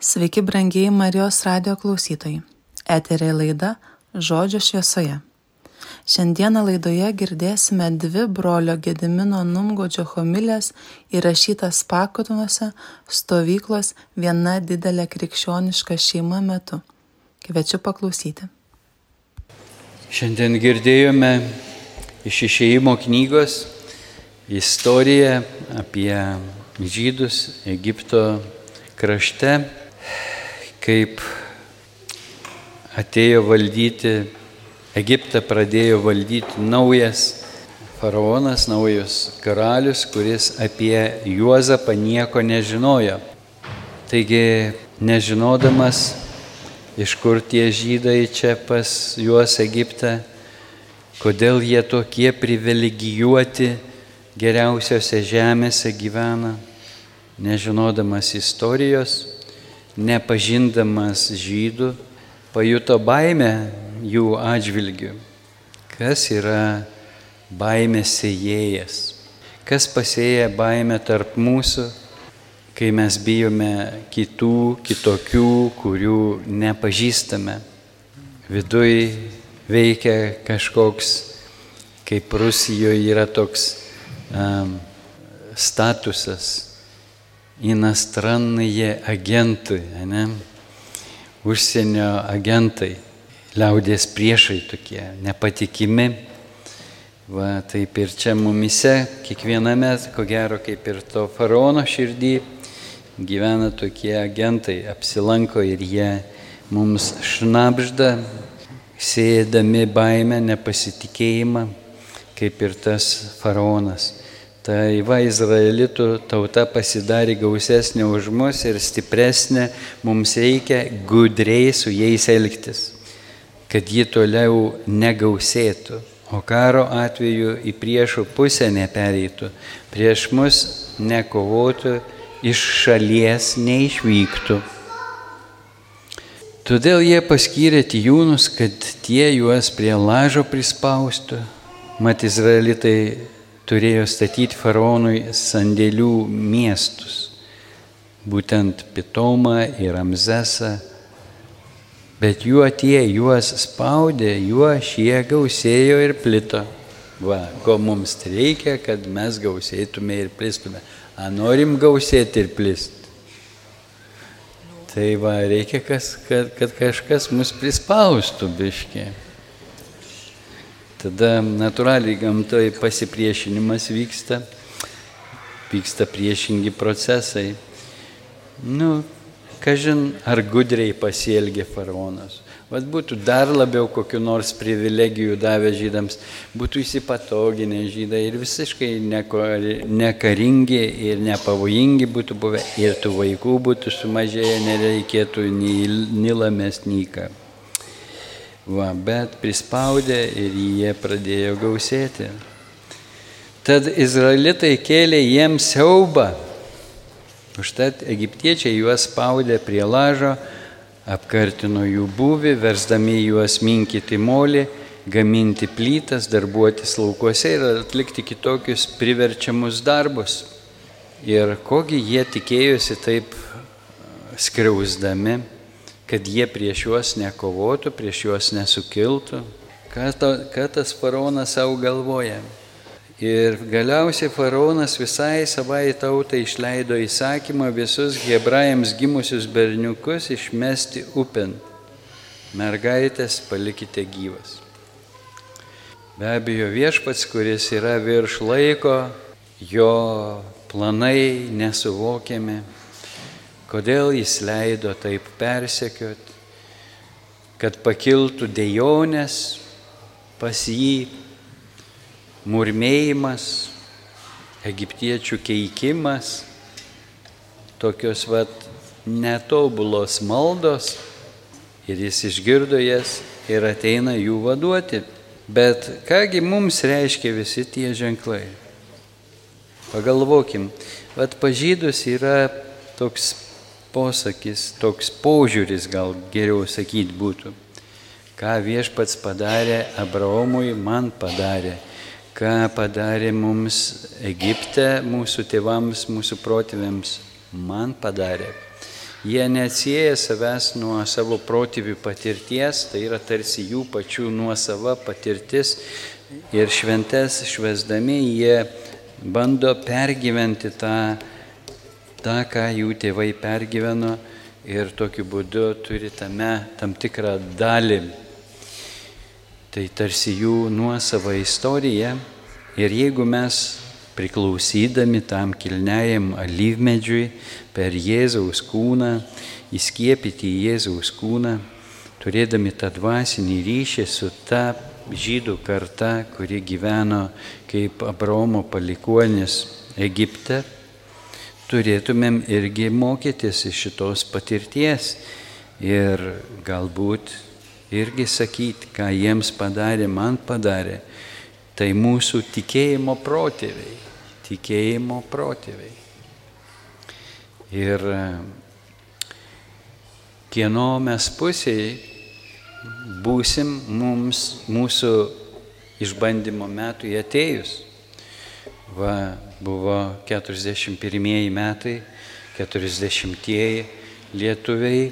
Sveiki, brangiai Marijos radio klausytojai. Eterė laida Žodžio šviesoje. Šiandieną laidoje girdėsime dvi brolio Gedimino Numgodžio homilės įrašytas pakotuose stovyklos viena didelė krikščioniška šeima metu. Kviečiu paklausyti. Šiandien girdėjome iš išėjimo knygos istoriją apie žydus Egipto krašte, kaip atėjo valdyti, Egiptą pradėjo valdyti naujas faraonas, naujas karalius, kuris apie Juozapą nieko nežinojo. Taigi, nežinodamas, iš kur tie žydai čia pas juos Egipte, kodėl jie tokie privilegijuoti geriausiose žemėse gyvena, nežinodamas istorijos, nepažindamas žydų, pajuto baimę jų atžvilgių. Kas yra baimės sėjėjas? Kas pasėja baimę tarp mūsų, kai mes bijome kitų, kitokių, kurių nepažįstame? Viduj veikia kažkoks, kaip Rusijoje yra toks um, statusas иностранные agentai, ne? užsienio agentai, liaudės priešai tokie, nepatikimi. Va, taip ir čia mumise, kiekviename, ko gero, kaip ir to faraono širdį, gyvena tokie agentai, apsilanko ir jie mums šnapžda, sėdami baimę, nepasitikėjimą, kaip ir tas faraonas. Tai va Izraelitų tauta pasidarė gausesnė už mus ir stipresnė, mums reikia gudriai su jais elgtis, kad ji toliau negausėtų, o karo atveju į priešų pusę nepereitų, prieš mus nekovotų, iš šalies neišvyktų. Todėl jie paskyrė tijūnus, kad tie juos prie lažo prispaustų. Mat Izraelitai turėjo statyti faraonui sandėlių miestus, būtent Pitomą ir Ramzesą, bet juo tie juos spaudė, juo šie gausėjo ir plito. Va, ko mums reikia, kad mes gausėtume ir plistume. A norim gausėti ir plist. Tai va, reikia, kas, kad, kad kažkas mus prispaustų biškiai. Tada natūraliai gamtoje pasipriešinimas vyksta, vyksta priešingi procesai. Nu, kažin, ar gudriai pasielgė faraonas. Vat būtų dar labiau kokiu nors privilegijų davę žydams, būtų įsipatoginę žydai ir visiškai nekaringi ir nepavojingi būtų buvę ir tų vaikų būtų sumažėję, nereikėtų nei nilamės nyką. Va, bet prispaudė ir jie pradėjo gausėti. Tad izraelitai kėlė jiems siaubą. Užtat egiptiečiai juos spaudė prie lažo, apkartino jų būvį, versdami juos minkyti molį, gaminti plytas, darbuotis laukuose ir atlikti kitokius priverčiamus darbus. Ir kogi jie tikėjosi taip skriausdami kad jie prieš juos nekovotų, prieš juos nesukiltų. Ką, to, ką tas faraonas savo galvoja? Ir galiausiai faraonas visai savai tautai išleido įsakymą visus hebrajams gimusius berniukus išmesti upin. Mergaitės palikite gyvas. Be abejo viešpats, kuris yra virš laiko, jo planai nesuvokiami, Kodėl jis leido taip persekiot, kad pakiltų dejonės pas jį, murmėjimas, egiptiečių keikimas, tokios vat netobulos maldos ir jis išgirdo jas ir ateina jų vaduoti. Bet kągi mums reiškia visi tie ženklai? Pagalvokim, vad pažydus yra toks posakis, toks požiūris gal geriau sakyti būtų. Ką viešpats padarė Abraomui, man padarė. Ką padarė mums Egipte, mūsų tėvams, mūsų protėviams, man padarė. Jie neatsieja savęs nuo savo protėvių patirties, tai yra tarsi jų pačių nuosava patirtis ir šventes švesdami jie bando pergyventi tą, tą, ką jų tėvai pergyveno ir tokiu būdu turi tame tam tikrą dalį. Tai tarsi jų nuosava istorija ir jeigu mes priklausydami tam kilniajam alyvmedžiui per Jėzaus kūną, įskiepyti į Jėzaus kūną, turėdami tą dvasinį ryšį su ta žydų karta, kuri gyveno kaip Abraomo palikuonis Egipte, turėtumėm irgi mokytis iš šitos patirties ir galbūt irgi sakyti, ką jiems padarė, man padarė. Tai mūsų tikėjimo protėviai tikėjimo protėviai. Ir kieno mes pusėje būsim mums, mūsų išbandymo metų atėjus. Va, buvo 41 metai, 40-ieji lietuviai,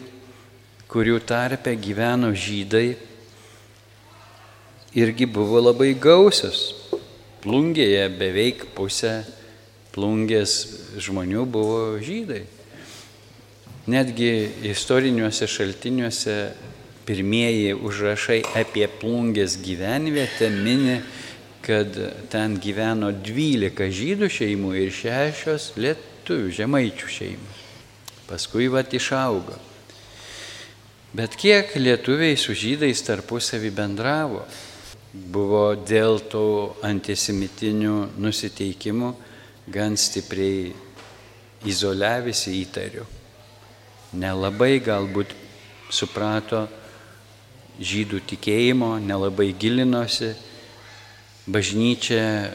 kurių tarpe gyveno žydai, irgi buvo labai gausios. Plungėje beveik pusė plungės žmonių buvo žydai. Netgi istoriniuose šaltiniuose pirmieji užrašai apie plungės gyvenvietę mini, kad ten gyveno 12 žydų šeimų ir 6 lietuvių žemaičių šeimų. Paskui vat išaugo. Bet kiek lietuviai su žydais tarpusavį bendravo? buvo dėl tų antisemitinių nusiteikimų gan stipriai izoliavisi įtariu. Nelabai galbūt suprato žydų tikėjimo, nelabai gilinosi. Bažnyčia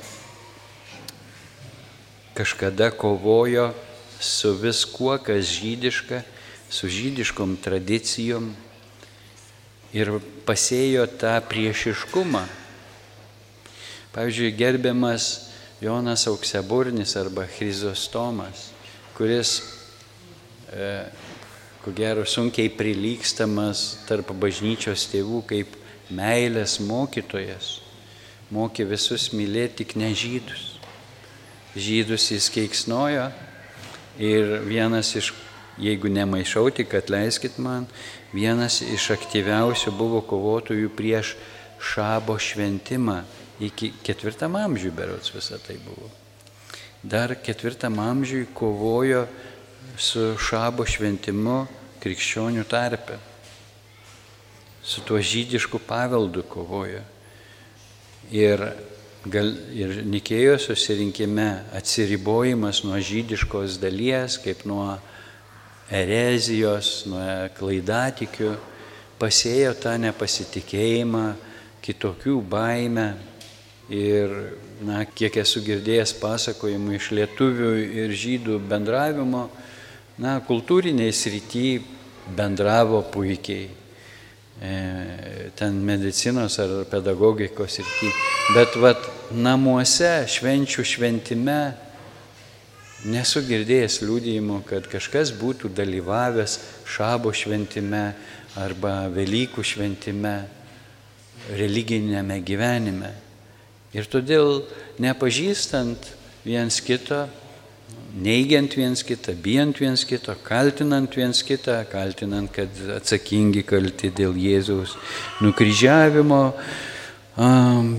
kažkada kovojo su viskuo, kas žydiška, su žydiškom tradicijom, ir pasėjo tą priešiškumą. Pavyzdžiui, gerbiamas Jonas Aukseburnis arba Chrizostomas, kuris, e, ko gero, sunkiai prilykstamas tarp bažnyčios tėvų kaip meilės mokytojas, mokė visus mylėti tik ne žydus. Žydus jis keiksnojo ir vienas iš, jeigu nemaišau, tik atleiskit man, vienas iš aktyviausių buvo kovotojų prieš šabo šventimą. Iki ketvirtam amžiui berots visą tai buvo. Dar ketvirtam amžiui kovojo su šabo šventimu krikščionių tarpe. Su tuo žydišku paveldu kovojo. Ir, gal, ir Nikėjo susirinkime atsiribojimas nuo žydiškos dalies, kaip nuo erezijos, nuo klaidatikių, pasėjo tą nepasitikėjimą, kitokių baimę. Ir, na, kiek esu girdėjęs pasakojimų iš lietuvių ir žydų bendravimo, na, kultūriniai srity bendravo puikiai. E, ten medicinos ar pedagogikos srity. Bet, vad, namuose, švenčių šventime, Nesu girdėjęs liūdėjimo, kad kažkas būtų dalyvavęs šabo šventime arba Velykų šventime, religinėme gyvenime. Ir todėl nepažįstant viens kito, neigiant viens kitą, bijant viens kito, kaltinant viens kitą, kaltinant, kad atsakingi kalti dėl Jėzaus nukryžiavimo. Um,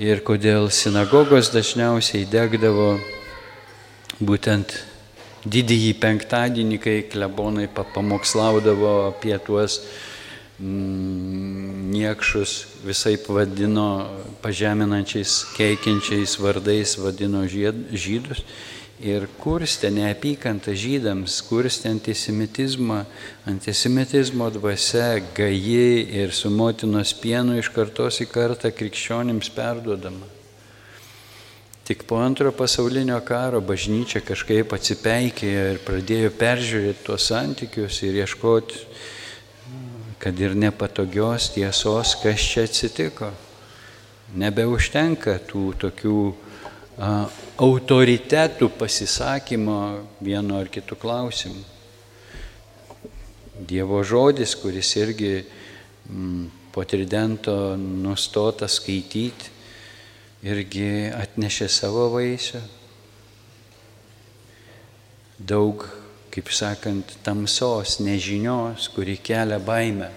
ir kodėl sinagogos dažniausiai degdavo būtent didįjį penktadienį, kai klebonai pamokslaudavo apie tuos mm, niekšus, visai vadino pažeminančiais, keikiančiais vardais, vadino žydus ir kurstė neapykantą žydams, kurstė antisemitizmą, antisemitizmo dvasia gaji ir su motinos pienu iš kartos į kartą krikščionims perduodama. Tik po antrojo pasaulinio karo bažnyčia kažkaip atsipeikėjo ir pradėjo peržiūrėti tuos santykius ir ieškoti, kad ir nepatogios tiesos, kas čia atsitiko. Nebeužtenka tų tokių autoritetų pasisakymo vienu ar kitu klausimu. Dievo žodis, kuris irgi mm, po tridento nustota skaityti, irgi atnešė savo vaisių. Daug, kaip sakant, tamsos, nežinios, kuri kelia baimę.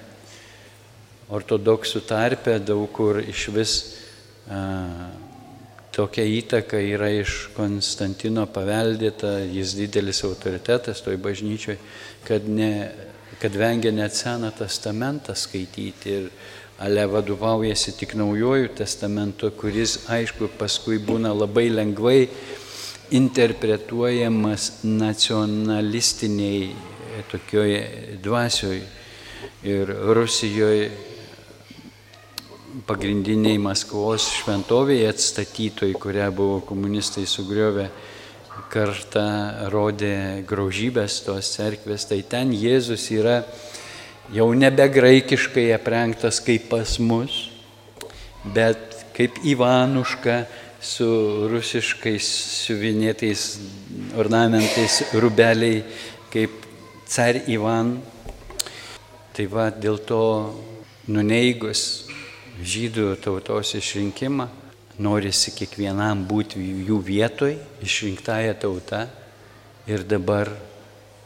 Ortodoksų tarpe daug kur iš vis a, tokia įtaka yra iš Konstantino paveldėta, jis didelis autoritetas toj bažnyčioj, kad, ne, kad vengia net Seną testamentą skaityti ir ale vadovaujasi tik naujojų testamentu, kuris, aišku, paskui būna labai lengvai interpretuojamas nacionalistiniai tokioje dvasioje. Ir Rusijoje pagrindiniai Maskvos šventovėje atstatytojai, kurią buvo komunistai sugriovę, kartą rodė graužybės tos cerkvės, tai ten Jėzus yra jau nebe graikiškai aprengtas kaip pas mus, bet kaip Ivanuška su rusiškais siuvinėtais ornamentais rubeliai, kaip car Ivan. Tai va dėl to nuneigus žydų tautos išrinkimą, norisi kiekvienam būti jų vietoj, išrinktąją tautą. Ir dabar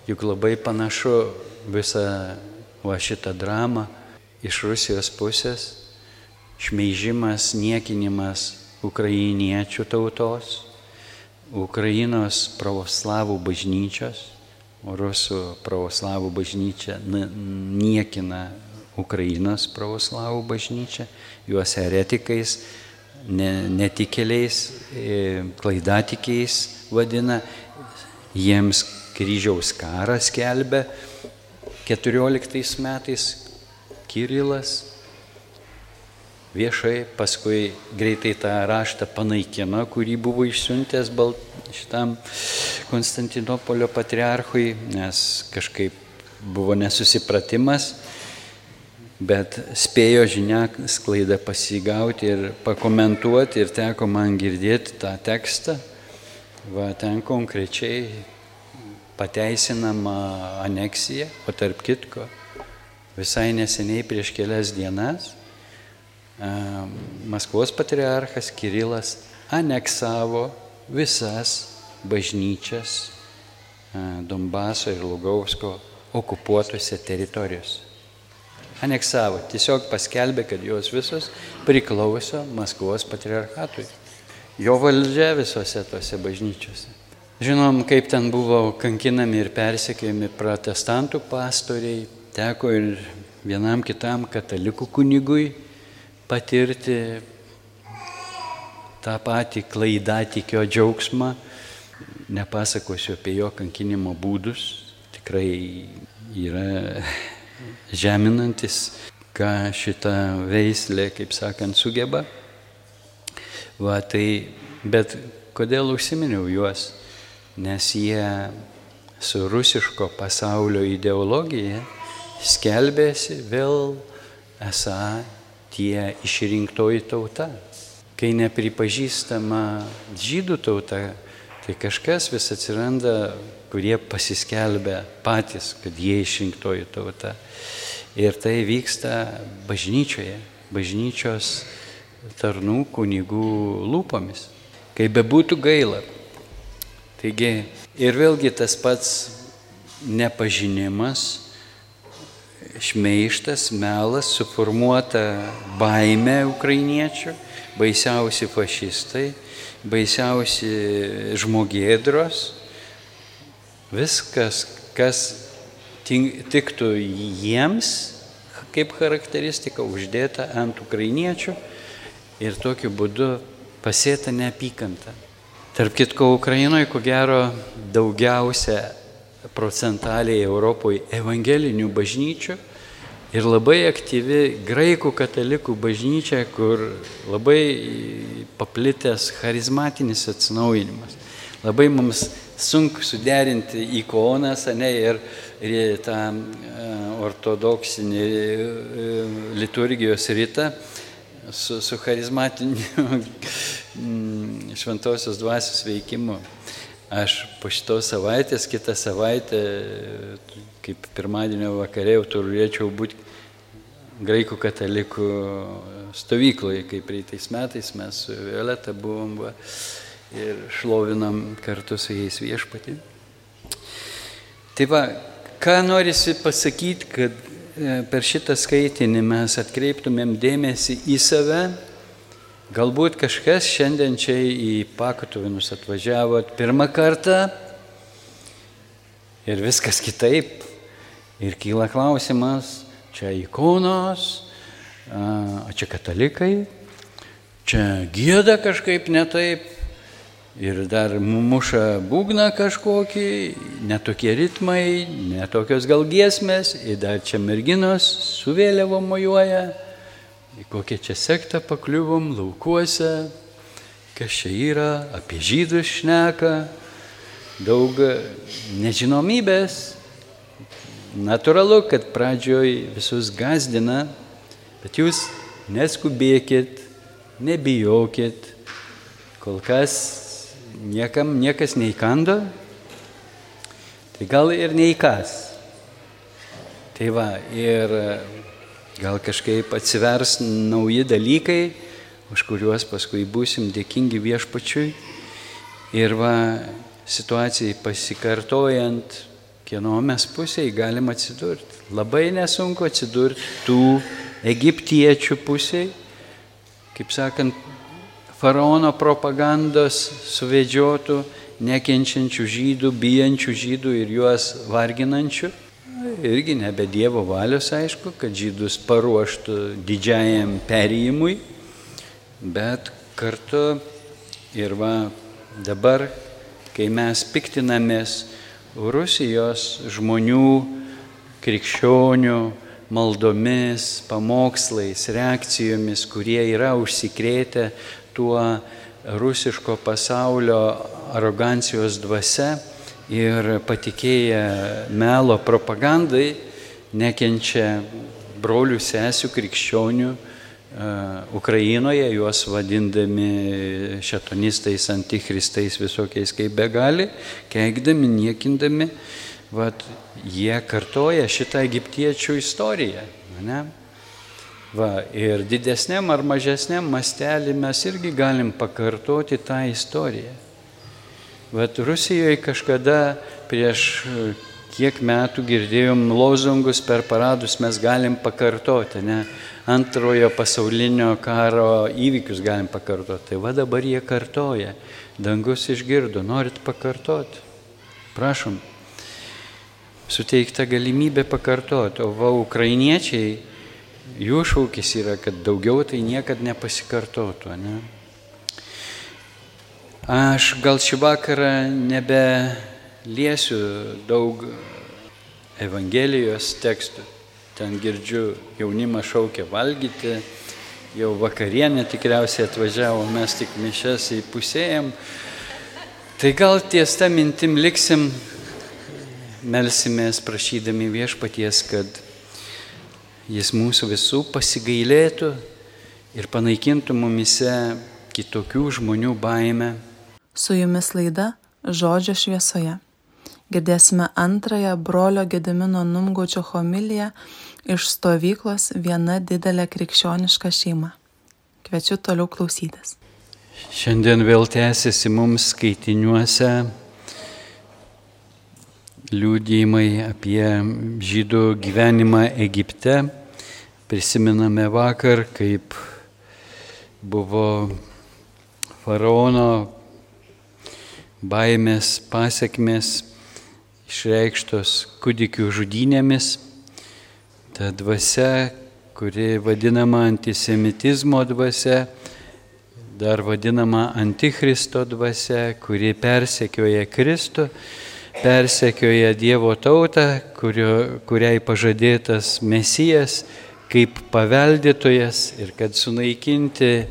juk labai panašu visą va šitą dramą iš Rusijos pusės, šmeižimas, niekinimas ukrainiečių tautos, Ukrainos pravoslavų bažnyčios, rusų pravoslavų bažnyčia niekina Ukrainos pravoslavų bažnyčia, juos heretikais, netikėliais, e, klaidatikiais vadina, jiems kryžiaus karą skelbia 14 metais Kirilas viešai, paskui greitai tą raštą panaikino, kurį buvo išsiuntęs Balt, šitam Konstantinopolio patriarchui, nes kažkaip buvo nesusipratimas, bet spėjo žiniasklaidą pasigauti ir pakomentuoti ir teko man girdėti tą tekstą. Va ten konkrečiai pateisinama aneksija, o tarp kitko visai neseniai prieš kelias dienas Maskvos patriarchas Kirilas aneksavo visas bažnyčias Donbaso ir Lugausko okupuotose teritorijose. Aneksavo, tiesiog paskelbė, kad jos visos priklauso Maskvos patriarchatui. Jo valdžia visose tose bažnyčiose. Žinom, kaip ten buvo kankinami ir persekiojami protestantų pastoriai, teko ir vienam kitam katalikų kunigui patirti tą patį klaidatikio džiaugsmą. Nepasakosiu apie jo kankinimo būdus, tikrai yra žeminantis, ką šitą veislę, kaip sakant, sugeba. Va, tai, bet kodėl užsiminiau juos? Nes jie su rusiško pasaulio ideologija skelbėsi vėl esą tie išrinktoji tauta. Kai nepripažįstama žydų tauta, tai kažkas vis atsiranda, kurie pasiskelbia patys, kad jie išrinktoji tauta. Ir tai vyksta bažnyčioje, bažnyčios tarnų kunigų lūpomis. Kaip bebūtų gaila. Taigi ir vėlgi tas pats nepažinimas, šmeištas, melas, suformuota baime ukrainiečių, baisiausi fašistai, baisiausi žmogėdros, viskas, kas tiktų jiems kaip charakteristika uždėta ant ukrainiečių ir tokiu būdu pasėta neapykanta. Tarp kitko, Ukrainoje, ko gero, daugiausia procentaliai Europoje evangelinių bažnyčių ir labai aktyvi graikų katalikų bažnyčia, kur labai paplitęs charizmatinis atsinaujinimas. Labai mums sunku suderinti ikonas ne, ir, ir tą e, ortodoksinį e, liturgijos rytą su, su charizmatiniu šventosios dvasios veikimu. Aš po šitos savaitės, kitą savaitę, kaip pirmadienio vakarė, jau turėčiau būti graikų katalikų stovykloje, kaip praeitais metais mes su Violeta buvom va, ir šlovinam kartu su jais viešpatį. Tai va, ką norisi pasakyti, kad e, per šitą skaitinį mes atkreiptumėm dėmesį į save, Galbūt kažkas šiandien čia į Pakotovinus atvažiavot pirmą kartą ir viskas kitaip. Ir kyla klausimas, čia ikonos, o čia katalikai, čia gėda kažkaip netaip. Ir dar muša būgna kažkokį, netokie ritmai, netokios gal giesmės, ir dar čia merginos su vėliavo mojuoja į kokią čia sektą pakliuvom laukuose, kas čia yra, apie žydus šneka, daug nežinomybės. Naturalu, kad pradžioj visus gazdina, bet jūs neskubėkit, nebijokit, kol kas niekam niekas neįkando, tai gal ir neįkas. Tai va, ir Gal kažkaip atsivers nauji dalykai, už kuriuos paskui būsim dėkingi viešpačiui. Ir va, situacijai pasikartojant, kieno mes pusėje galim atsidurti. Labai nesunku atsidurti tų egiptiečių pusėje, kaip sakant, faraono propagandos suvedžiotų, nekenčiančių žydų, bijančių žydų ir juos varginančių irgi nebe Dievo valios, aišku, kad žydus paruoštų didžiajam perėjimui, bet kartu ir va dabar, kai mes piktinamės Rusijos žmonių, krikščionių, maldomis, pamokslais, reakcijomis, kurie yra užsikrėtę tuo rusiško pasaulio arogancijos dvasia, ir patikėję melo propagandai nekenčia brolių sesių krikščionių Ukrainoje, juos vadindami šetonistais, antichristais visokiais kaip begali, keikdami, niekindami, vat, jie kartoja šitą egiptiečių istoriją. Ne? Va, ir didesniam ar mažesniam mastelį mes irgi galim pakartoti tą istoriją. Vat Rusijoje kažkada prieš e, kiek metų girdėjom lozungus per paradus, mes galim pakartoti, ne? Antrojo pasaulinio karo įvykius galim pakartoti. Tai va dabar jie kartoja. Dangus išgirdo, norit pakartoti. Prašom. Suteikta galimybė pakartoti. O va, ukrainiečiai, jų šūkis yra, kad daugiau tai niekada nepasikartotų. Ne? Aš gal šį vakarą nebeliesiu daug Evangelijos tekstų. Ten girdžiu, jaunimą šaukia valgyti, jau vakarienė tikriausiai atvažiavo, mes tik mišes įpusėjom. Tai gal ties tą mintim liksim, melsimės prašydami viešpaties, kad jis mūsų visų pasigailėtų ir panaikintų mumise kitokių žmonių baimę Su jumis laida Žodžio šviesoje. Girdėsime antrąją brolio Gedimino Numgaučio homiliją iš stovyklos viena didelė krikščioniška šeima. Kviečiu toliau klausytis. Šiandien vėl tęsiasi mums skaitiniuose liūdėjimai apie žydų gyvenimą Egipte. Prisiminame vakar, kaip buvo faraono baimės pasiekmes išreikštos kūdikių žudynėmis, ta dvasia, kuri vadinama antisemitizmo dvasia, dar vadinama antichristo dvasia, kuri persekioja Kristų, persekioja Dievo tautą, kurio, kuriai pažadėtas Mesijas kaip paveldėtojas ir kad sunaikinti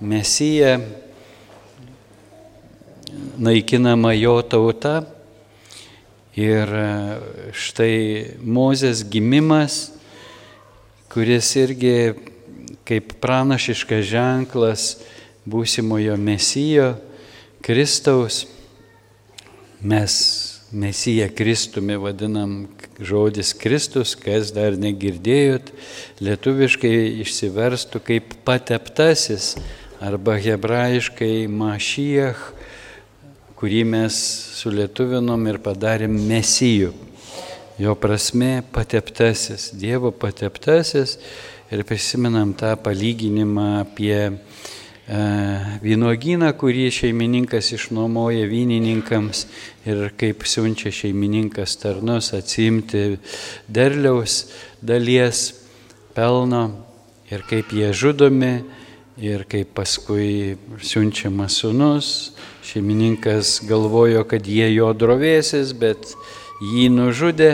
Mesiją naikinama jo tauta. Ir e, štai Mozės gimimas, kuris irgi kaip pranašiškas ženklas būsimojo mesijo, Kristaus, mes Mesiją Kristumi vadinam žodis Kristus, kas dar negirdėjot, lietuviškai išsiverstų kaip pateptasis arba hebrajiškai mašiech, kurį mes sulietuvinom ir padarėm mesijų. Jo prasme pateptasis, Dievo pateptasis ir prisimenam tą palyginimą apie e, vynogyną, kurį šeimininkas išnuomoja vynininkams ir kaip siunčia šeimininkas tarnus atsimti derliaus dalies pelno ir kaip jie žudomi ir kaip paskui siunčiamas sunus. Šeimininkas galvojo, kad jie jo drovėsis, bet jį nužudė,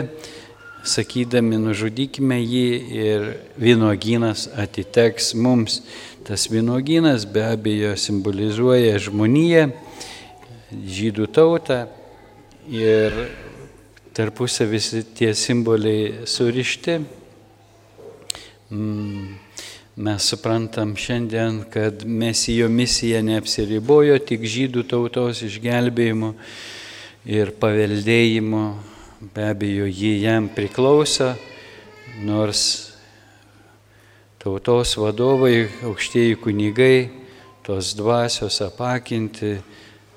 sakydami, nužudykime jį ir vynogynas atiteks mums. Tas vynogynas be abejo simbolizuoja žmoniją, žydų tautą ir tarpusą visi tie simboliai surišti. Mm, mes suprantam šiandien, kad mesijo misija neapsiribojo tik žydų tautos išgelbėjimu ir paveldėjimu. Be abejo jį jam priklauso, nors tautos vadovai, aukštieji kunigai, tos dvasios apakinti,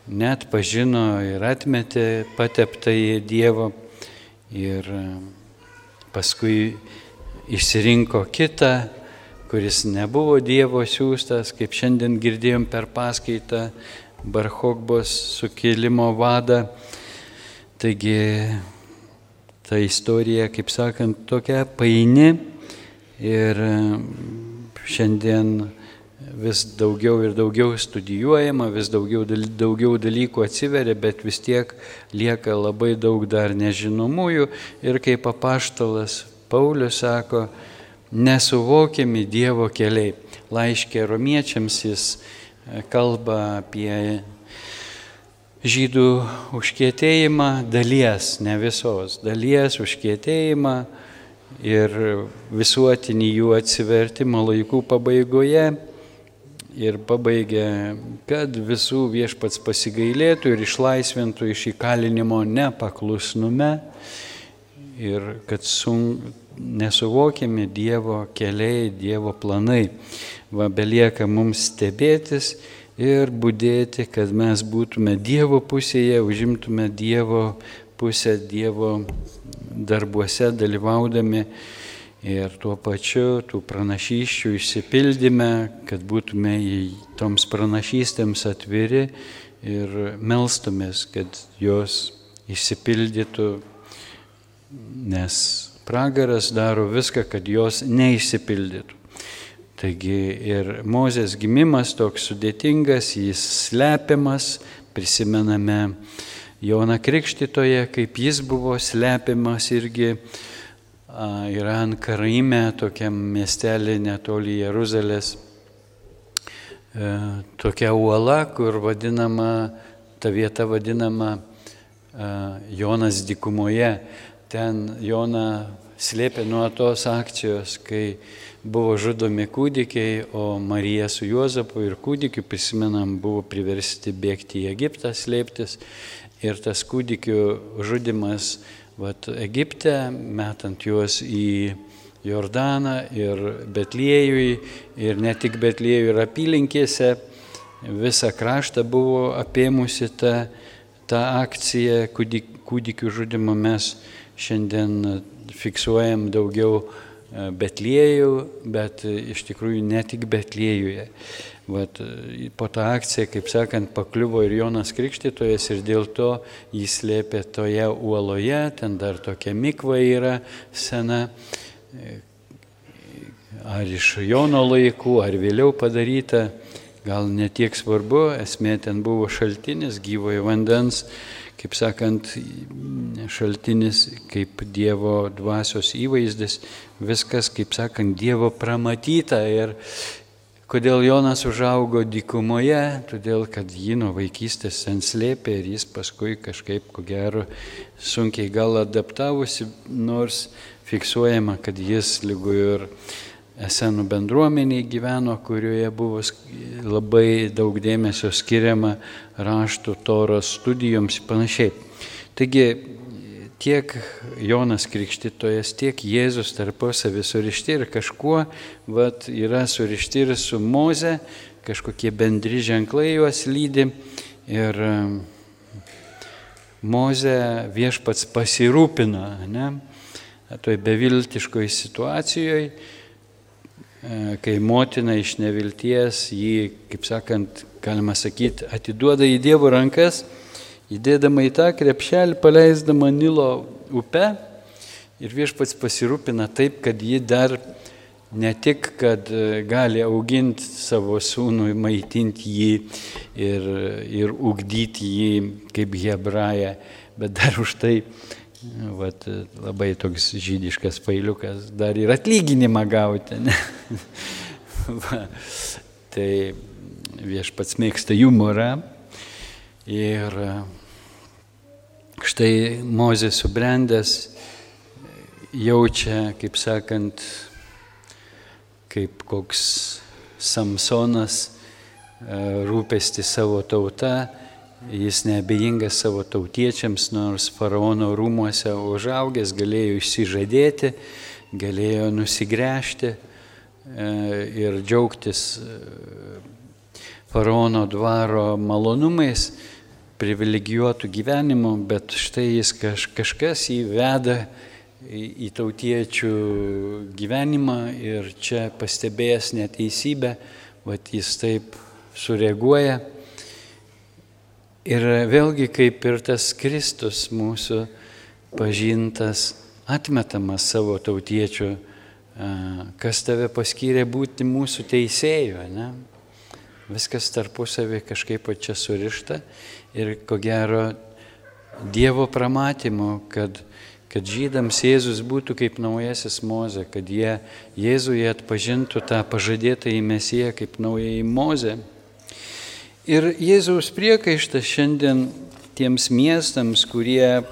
net pažino ir atmetė pateptąjį Dievo ir paskui išsirinko kitą, kuris nebuvo Dievo siūstas, kaip šiandien girdėjom per paskaitą Barhokbos sukėlimo vadą. Taigi ta istorija, kaip sakant, tokia paini ir šiandien vis daugiau ir daugiau studijuojama, vis daugiau, daugiau dalykų atsiveria, bet vis tiek lieka labai daug dar nežinomųjų ir kaip apaštalas Paulius sako, nesuvokiami Dievo keliai. Laiškė romiečiams jis kalba apie žydų užkietėjimą dalies, ne visos, dalies užkietėjimą ir visuotinį jų atsivertimą laikų pabaigoje. Ir pabaigė, kad visų viešpats pasigailėtų ir išlaisvintų iš įkalinimo nepaklusnume ir kad sun, nesuvokiami Dievo keliai, Dievo planai. Va belieka mums stebėtis ir būdėti, kad mes būtume Dievo pusėje, užimtume Dievo pusę, Dievo darbuose dalyvaudami ir tuo pačiu tų pranašyščių išsipildyme, kad būtume į toms pranašystėms atviri ir melstumės, kad jos išsipildytų, nes pragaras daro viską, kad jos neišsipildytų. Taigi ir Mozės gimimas toks sudėtingas, jis slepiamas, prisimename Joną Krikštitoje, kaip jis buvo slepiamas irgi Iran Karaime, tokiam miestelį netoli Jeruzalės, e, tokia uola, kur vadinama, ta vieta vadinama Jonas dykumoje. Ten Jona slėpė nuo tos akcijos, kai buvo žudomi kūdikiai, o Marija su Juozapu ir kūdikiu, prisimenam, buvo priversti bėgti į Egiptą slėptis. Ir tas kūdikių žudimas vat, Egipte, metant juos į Jordaną ir Betliejui, ir ne tik Betliejui ir apylinkėse, visą kraštą buvo apėmusi ta, ta akcija kūdik, kūdikių žudimo. Mes šiandien fiksuojam daugiau E, Betliejų, bet e, iš tikrųjų ne tik Betliejuje. Vat, e, po tą akciją, kaip sakant, pakliuvo ir Jonas Krikštytojas ir dėl to jis lėpė toje uoloje, ten dar tokia mikva yra sena, ar iš Jono laikų, ar vėliau padaryta, gal netiek svarbu, esmė ten buvo šaltinis gyvojo vandens kaip sakant, šaltinis, kaip Dievo dvasios įvaizdis, viskas, kaip sakant, Dievo pramatyta. Ir kodėl Jonas užaugo dykumoje, todėl kad jį nuo vaikystės ten slėpė ir jis paskui kažkaip, ko gero, sunkiai gal adaptavusi, nors fiksuojama, kad jis lygu ir esenų bendruomeniai gyveno, kurioje buvo labai daug dėmesio skiriama raštų toros studijoms ir panašiai. Taigi tiek Jonas Krikštytojas, tiek Jėzus tarpusavį surišti ir kažkuo vat, yra surišti ir su Moze, kažkokie bendri ženklai juos lydi. Ir Moze viešpats pasirūpina, ne, toj beviltiškoje situacijoje, kai motina iš nevilties jį, kaip sakant, galima sakyti, atiduoda į Dievo rankas įdėdama į tą krepšelį, paleisdama Nilo upę ir viešpats pasirūpina taip, kad ji dar ne tik, kad e, gali auginti savo sūnų, maitinti jį ir, ir ugdyti jį kaip hebraja, bet dar už tai vat, labai toks žydiškas pailiukas, dar ir atlyginimą gauti. Va, tai viešpats mėgsta humorą Ir e, štai Mozė subrendęs jaučia, kaip sakant, kaip koks Samsonas e, rūpesti savo tauta, jis neabejingas savo tautiečiams, nors faraono rūmuose užaugęs galėjo išsižadėti, galėjo nusigręžti e, ir džiaugtis faraono dvaro malonumais privilegijuotų gyvenimų, bet štai jis kaž, kažkas įveda į, tautiečių gyvenimą ir čia pastebėjęs neteisybę, vat jis taip sureaguoja. Ir vėlgi kaip ir tas Kristus mūsų pažintas, atmetamas savo tautiečių, kas tave paskyrė būti mūsų teisėju. Ne? Viskas tarpusavį kažkaip čia surišta ir ko gero Dievo pramatymu, kad, kad žydams Jėzus būtų kaip naujasis Moze, kad jie Jėzuje atpažintų tą pažadėtą į Mesiją kaip naująjį Moze. Ir Jėzaus priekaištas šiandien tiems miestams, kurie,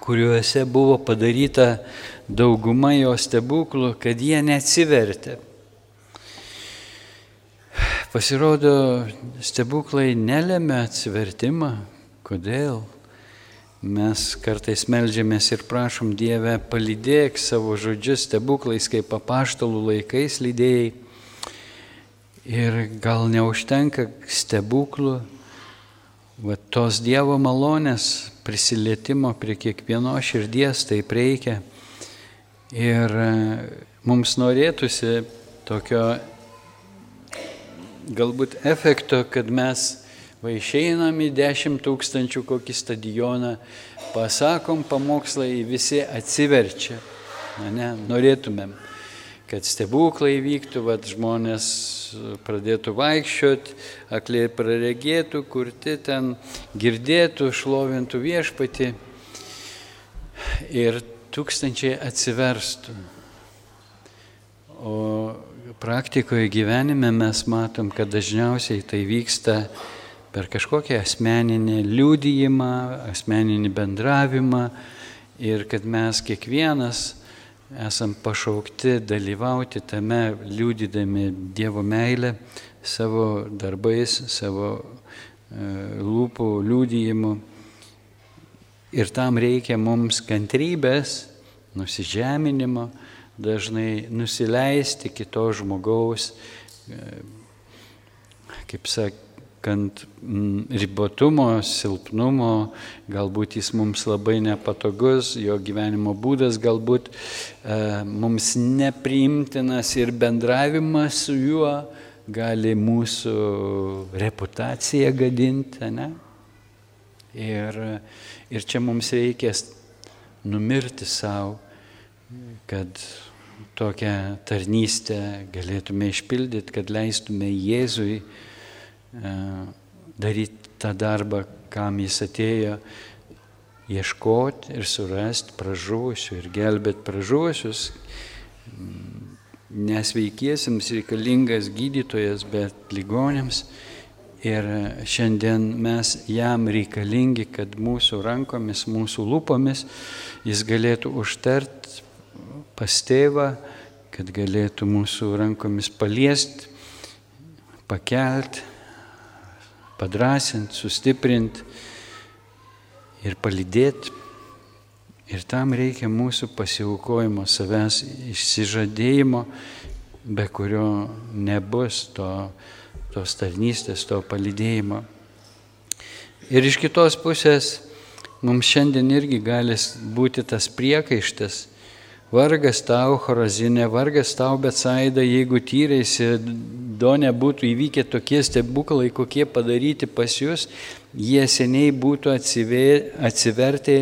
kuriuose buvo padaryta dauguma jo stebuklų, kad jie neatsivertė. Pasirodo, stebuklai nelėmė atsivertimą. Kodėl? Mes kartais melžiamės ir prašom Dievę, palydėk savo žodžius stebuklais, kaip apaštalų laikais lydėjai. Ir gal neužtenka stebuklų, va tos Dievo malonės prisilietimo prie kiekvieno širdies, taip reikia. Ir e, mums norėtųsi tokio galbūt efekto, kad mes va išeinam į 10 tūkstančių kokį stadioną, pasakom pamokslai, visi atsiverčia. Na, ne, norėtumėm, kad stebuklai vyktų, va žmonės pradėtų vaikščioti, akliai praregėtų, kurti ten, girdėtų, šlovintų viešpati ir tūkstančiai atsiverstų. O praktikoje gyvenime mes matom, kad dažniausiai tai vyksta per kažkokią asmeninį liūdėjimą, asmeninį bendravimą ir kad mes kiekvienas esam pašaukti dalyvauti tame liūdydami Dievo meilę savo darbais, savo e, lūpų liūdėjimu. Ir tam reikia mums kantrybės, nusižeminimo, dažnai nusileisti kito žmogaus, e, kaip sakant, ribotumo, silpnumo, galbūt jis mums labai nepatogus, jo gyvenimo būdas galbūt e, mums nepriimtinas ir bendravimas su juo gali mūsų reputaciją gadinti. Ne? Ir, ir čia mums reikės numirti savo, kad tokią tarnystę galėtume išpildyti, kad leistume Jėzui e, daryti tą darbą, kam jis atėjo, ieškoti ir surasti pražuvusių ir gelbėti pražuvusius. Nesveikiesiams reikalingas gydytojas, bet ligonėms. Ir šiandien mes jam reikalingi, kad mūsų rankomis, mūsų lūpomis jis galėtų užtart pas tėvą, kad galėtų mūsų rankomis paliesti, pakelti, padrasinti, sustiprinti ir palydėti. Ir tam reikia mūsų pasiaukojimo, savęs išsižadėjimo, be kurio nebus to, tos tarnystės, to palydėjimo. Ir iš kitos pusės mums šiandien irgi gali būti tas priekaištas, Vargas tau, Horazinė, vargas tau, Betsaida, jeigu tyreisi, Donė būtų įvykę tokie stebuklai, kokie padaryti pas jūs, jie seniai būtų atsivertę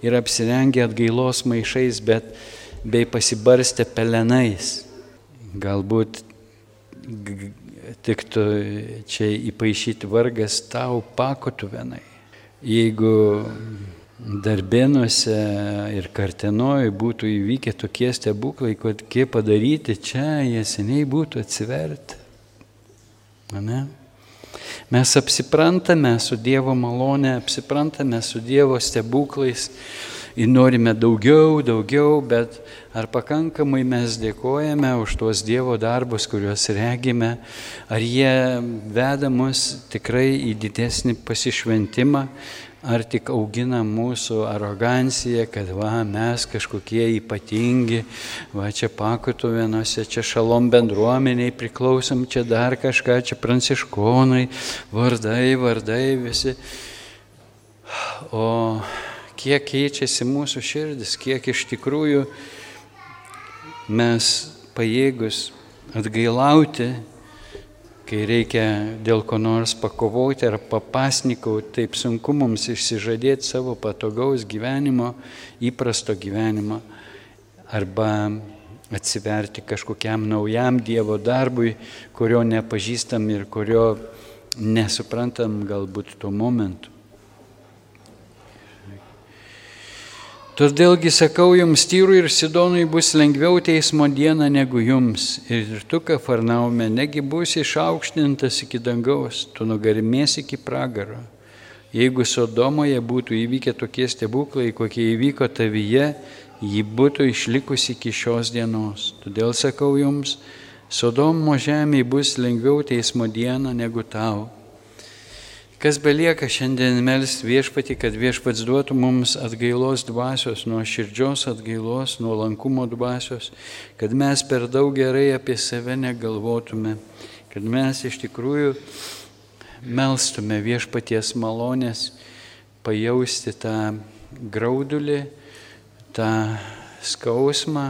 ir apsirengę atgailos maišais, bet bei pasibarstę pelenais. Galbūt tiktų čia įpašyti vargas tau pakotuvenai. Jeigu Darbėnuose ir Kartenoje būtų įvykę tokie stebuklai, kokie padaryti čia, jie seniai būtų atsiverti. Ane? Mes apsiprantame su Dievo malonė, apsiprantame su Dievo stebuklais ir norime daugiau, daugiau, bet ar pakankamai mes dėkojame už tuos Dievo darbus, kuriuos regime, ar jie veda mus tikrai į didesnį pasišventimą, ar tik augina mūsų aroganciją, kad va, mes kažkokie ypatingi, va čia pakutuvinuose, čia šalom bendruomeniai priklausom, čia dar kažką, čia pranciškonai, vardai, vardai visi. O kiek keičiasi mūsų širdis, kiek iš tikrųjų mes pajėgus atgailauti kai reikia dėl ko nors pakovoti ar papasnikauti, taip sunku mums išsižadėti savo patogaus gyvenimo, įprasto gyvenimo, arba atsiverti kažkokiam naujam Dievo darbui, kurio nepažįstam ir kurio nesuprantam galbūt tuo momentu. Todėlgi sakau jums, Tyrui ir Sidonui bus lengviau teismo diena negu jums. Ir tu, Kafarnaume, negi būsi išaukštintas iki dangaus, tu nugarimėsi iki pragaro. Jeigu Sodomoje būtų įvykę tokie stebuklai, kokie įvyko tavyje, ji būtų išlikusi iki šios dienos. Todėl sakau jums, Sodomo žemė bus lengviau teismo diena negu tau. Kas belieka šiandien melst viešpati, kad viešpats duotų mums atgailos dvasios, nuo širdžios atgailos, nuo lankumo dvasios, kad mes per daug gerai apie save negalvotume, kad mes iš tikrųjų melstume viešpaties malonės, pajausti tą graudulį, tą skausmą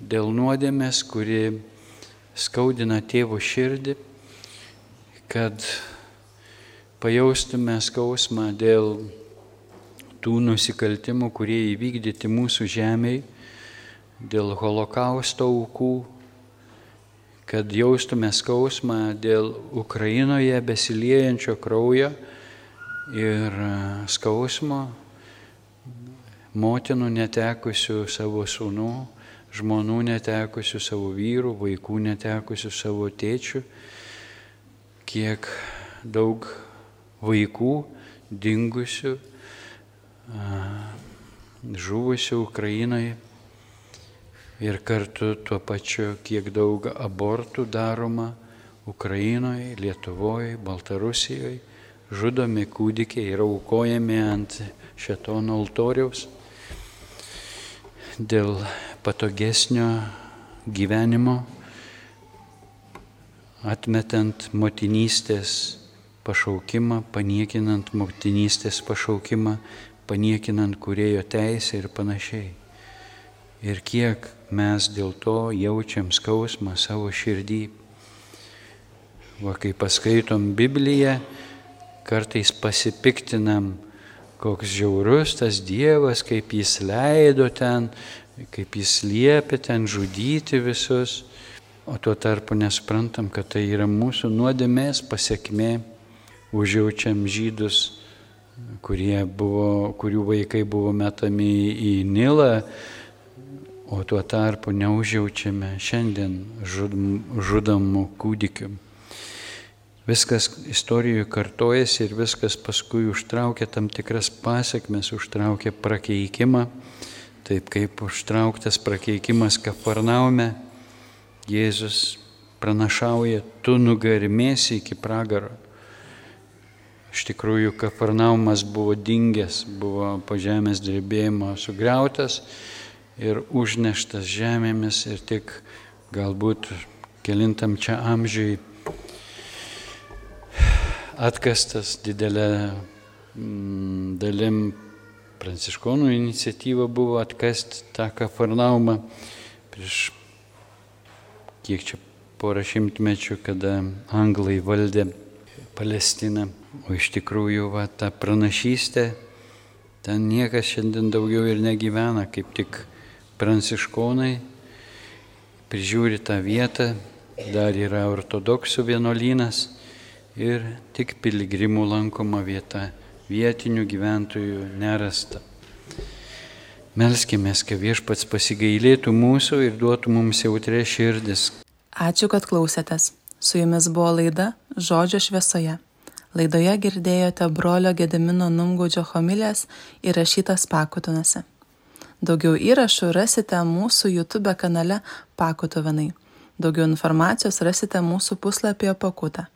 dėl nuodėmės, kuri skaudina tėvo širdį, kad pajaustume skausmą dėl tų nusikaltimų, kurie įvykdyti mūsų žemėje, dėl holokausto aukų, kad jaustume skausmą dėl Ukrainoje besiliejančio kraujo ir skausmo motinų netekusių savo sūnų, žmonų netekusių savo vyrų, vaikų netekusių savo tėčių, kiek daug vaikų dingusių, žuvusių Ukrainoje ir kartu tuo pačiu, kiek daug abortų daroma Ukrainoje, Lietuvoje, Baltarusijoje, žudomi kūdikiai yra aukojami ant šetono altoriaus dėl patogesnio gyvenimo, atmetant motinystės pašaukimą, paniekinant motinystės pašaukimą, paniekinant kurėjo teisę ir panašiai. Ir kiek mes dėl to jaučiam skausmą savo širdį. Va, kai paskaitom Bibliją, kartais pasipiktinam, koks žiaurus tas Dievas, kaip jis leido ten, kaip jis liepia ten žudyti visus, o tuo tarpu nesprantam, kad tai yra mūsų nuodėmės pasiekmė užjaučiam žydus, buvo, kurių vaikai buvo metami į Nilą, o tuo tarpu neužjaučiame šiandien žudomų kūdikių. Viskas istorijoje kartojasi ir viskas paskui užtraukia tam tikras pasiekmes, užtraukia prakeikimą, taip kaip užtrauktas prakeikimas Kafarnaume, Jėzus pranašauja, tu nugarimėsi iki pragaro Iš tikrųjų, Kafarnaumas buvo dingęs, buvo po žemės drebėjimo sugriautas ir užneštas žemėmis ir tik galbūt kelintam čia amžiui atkastas didelė mm, dalim pranciškonų iniciatyva buvo atkasti tą Kafarnaumą prieš kiek čia porą šimtmečių, kada anglai valdė Palestiną. O iš tikrųjų, va, ta pranašystė, ten niekas šiandien daugiau ir negyvena, kaip tik pranciškonai prižiūri tą vietą, dar yra ortodoksų vienolynas ir tik piligrimų lankoma vieta, vietinių gyventojų nerasta. Melskime, kad viešpats pasigailėtų mūsų ir duotų mums jautrė širdis. Ačiū, kad klausėtės. Su jumis buvo laida Žodžio šviesoje. Laidoje girdėjote brolio Gedimino Numgaudžio homilės įrašytas pakutinose. Daugiau įrašų rasite mūsų YouTube kanale Pakutuvinai. Daugiau informacijos rasite mūsų puslapyje Pakuta.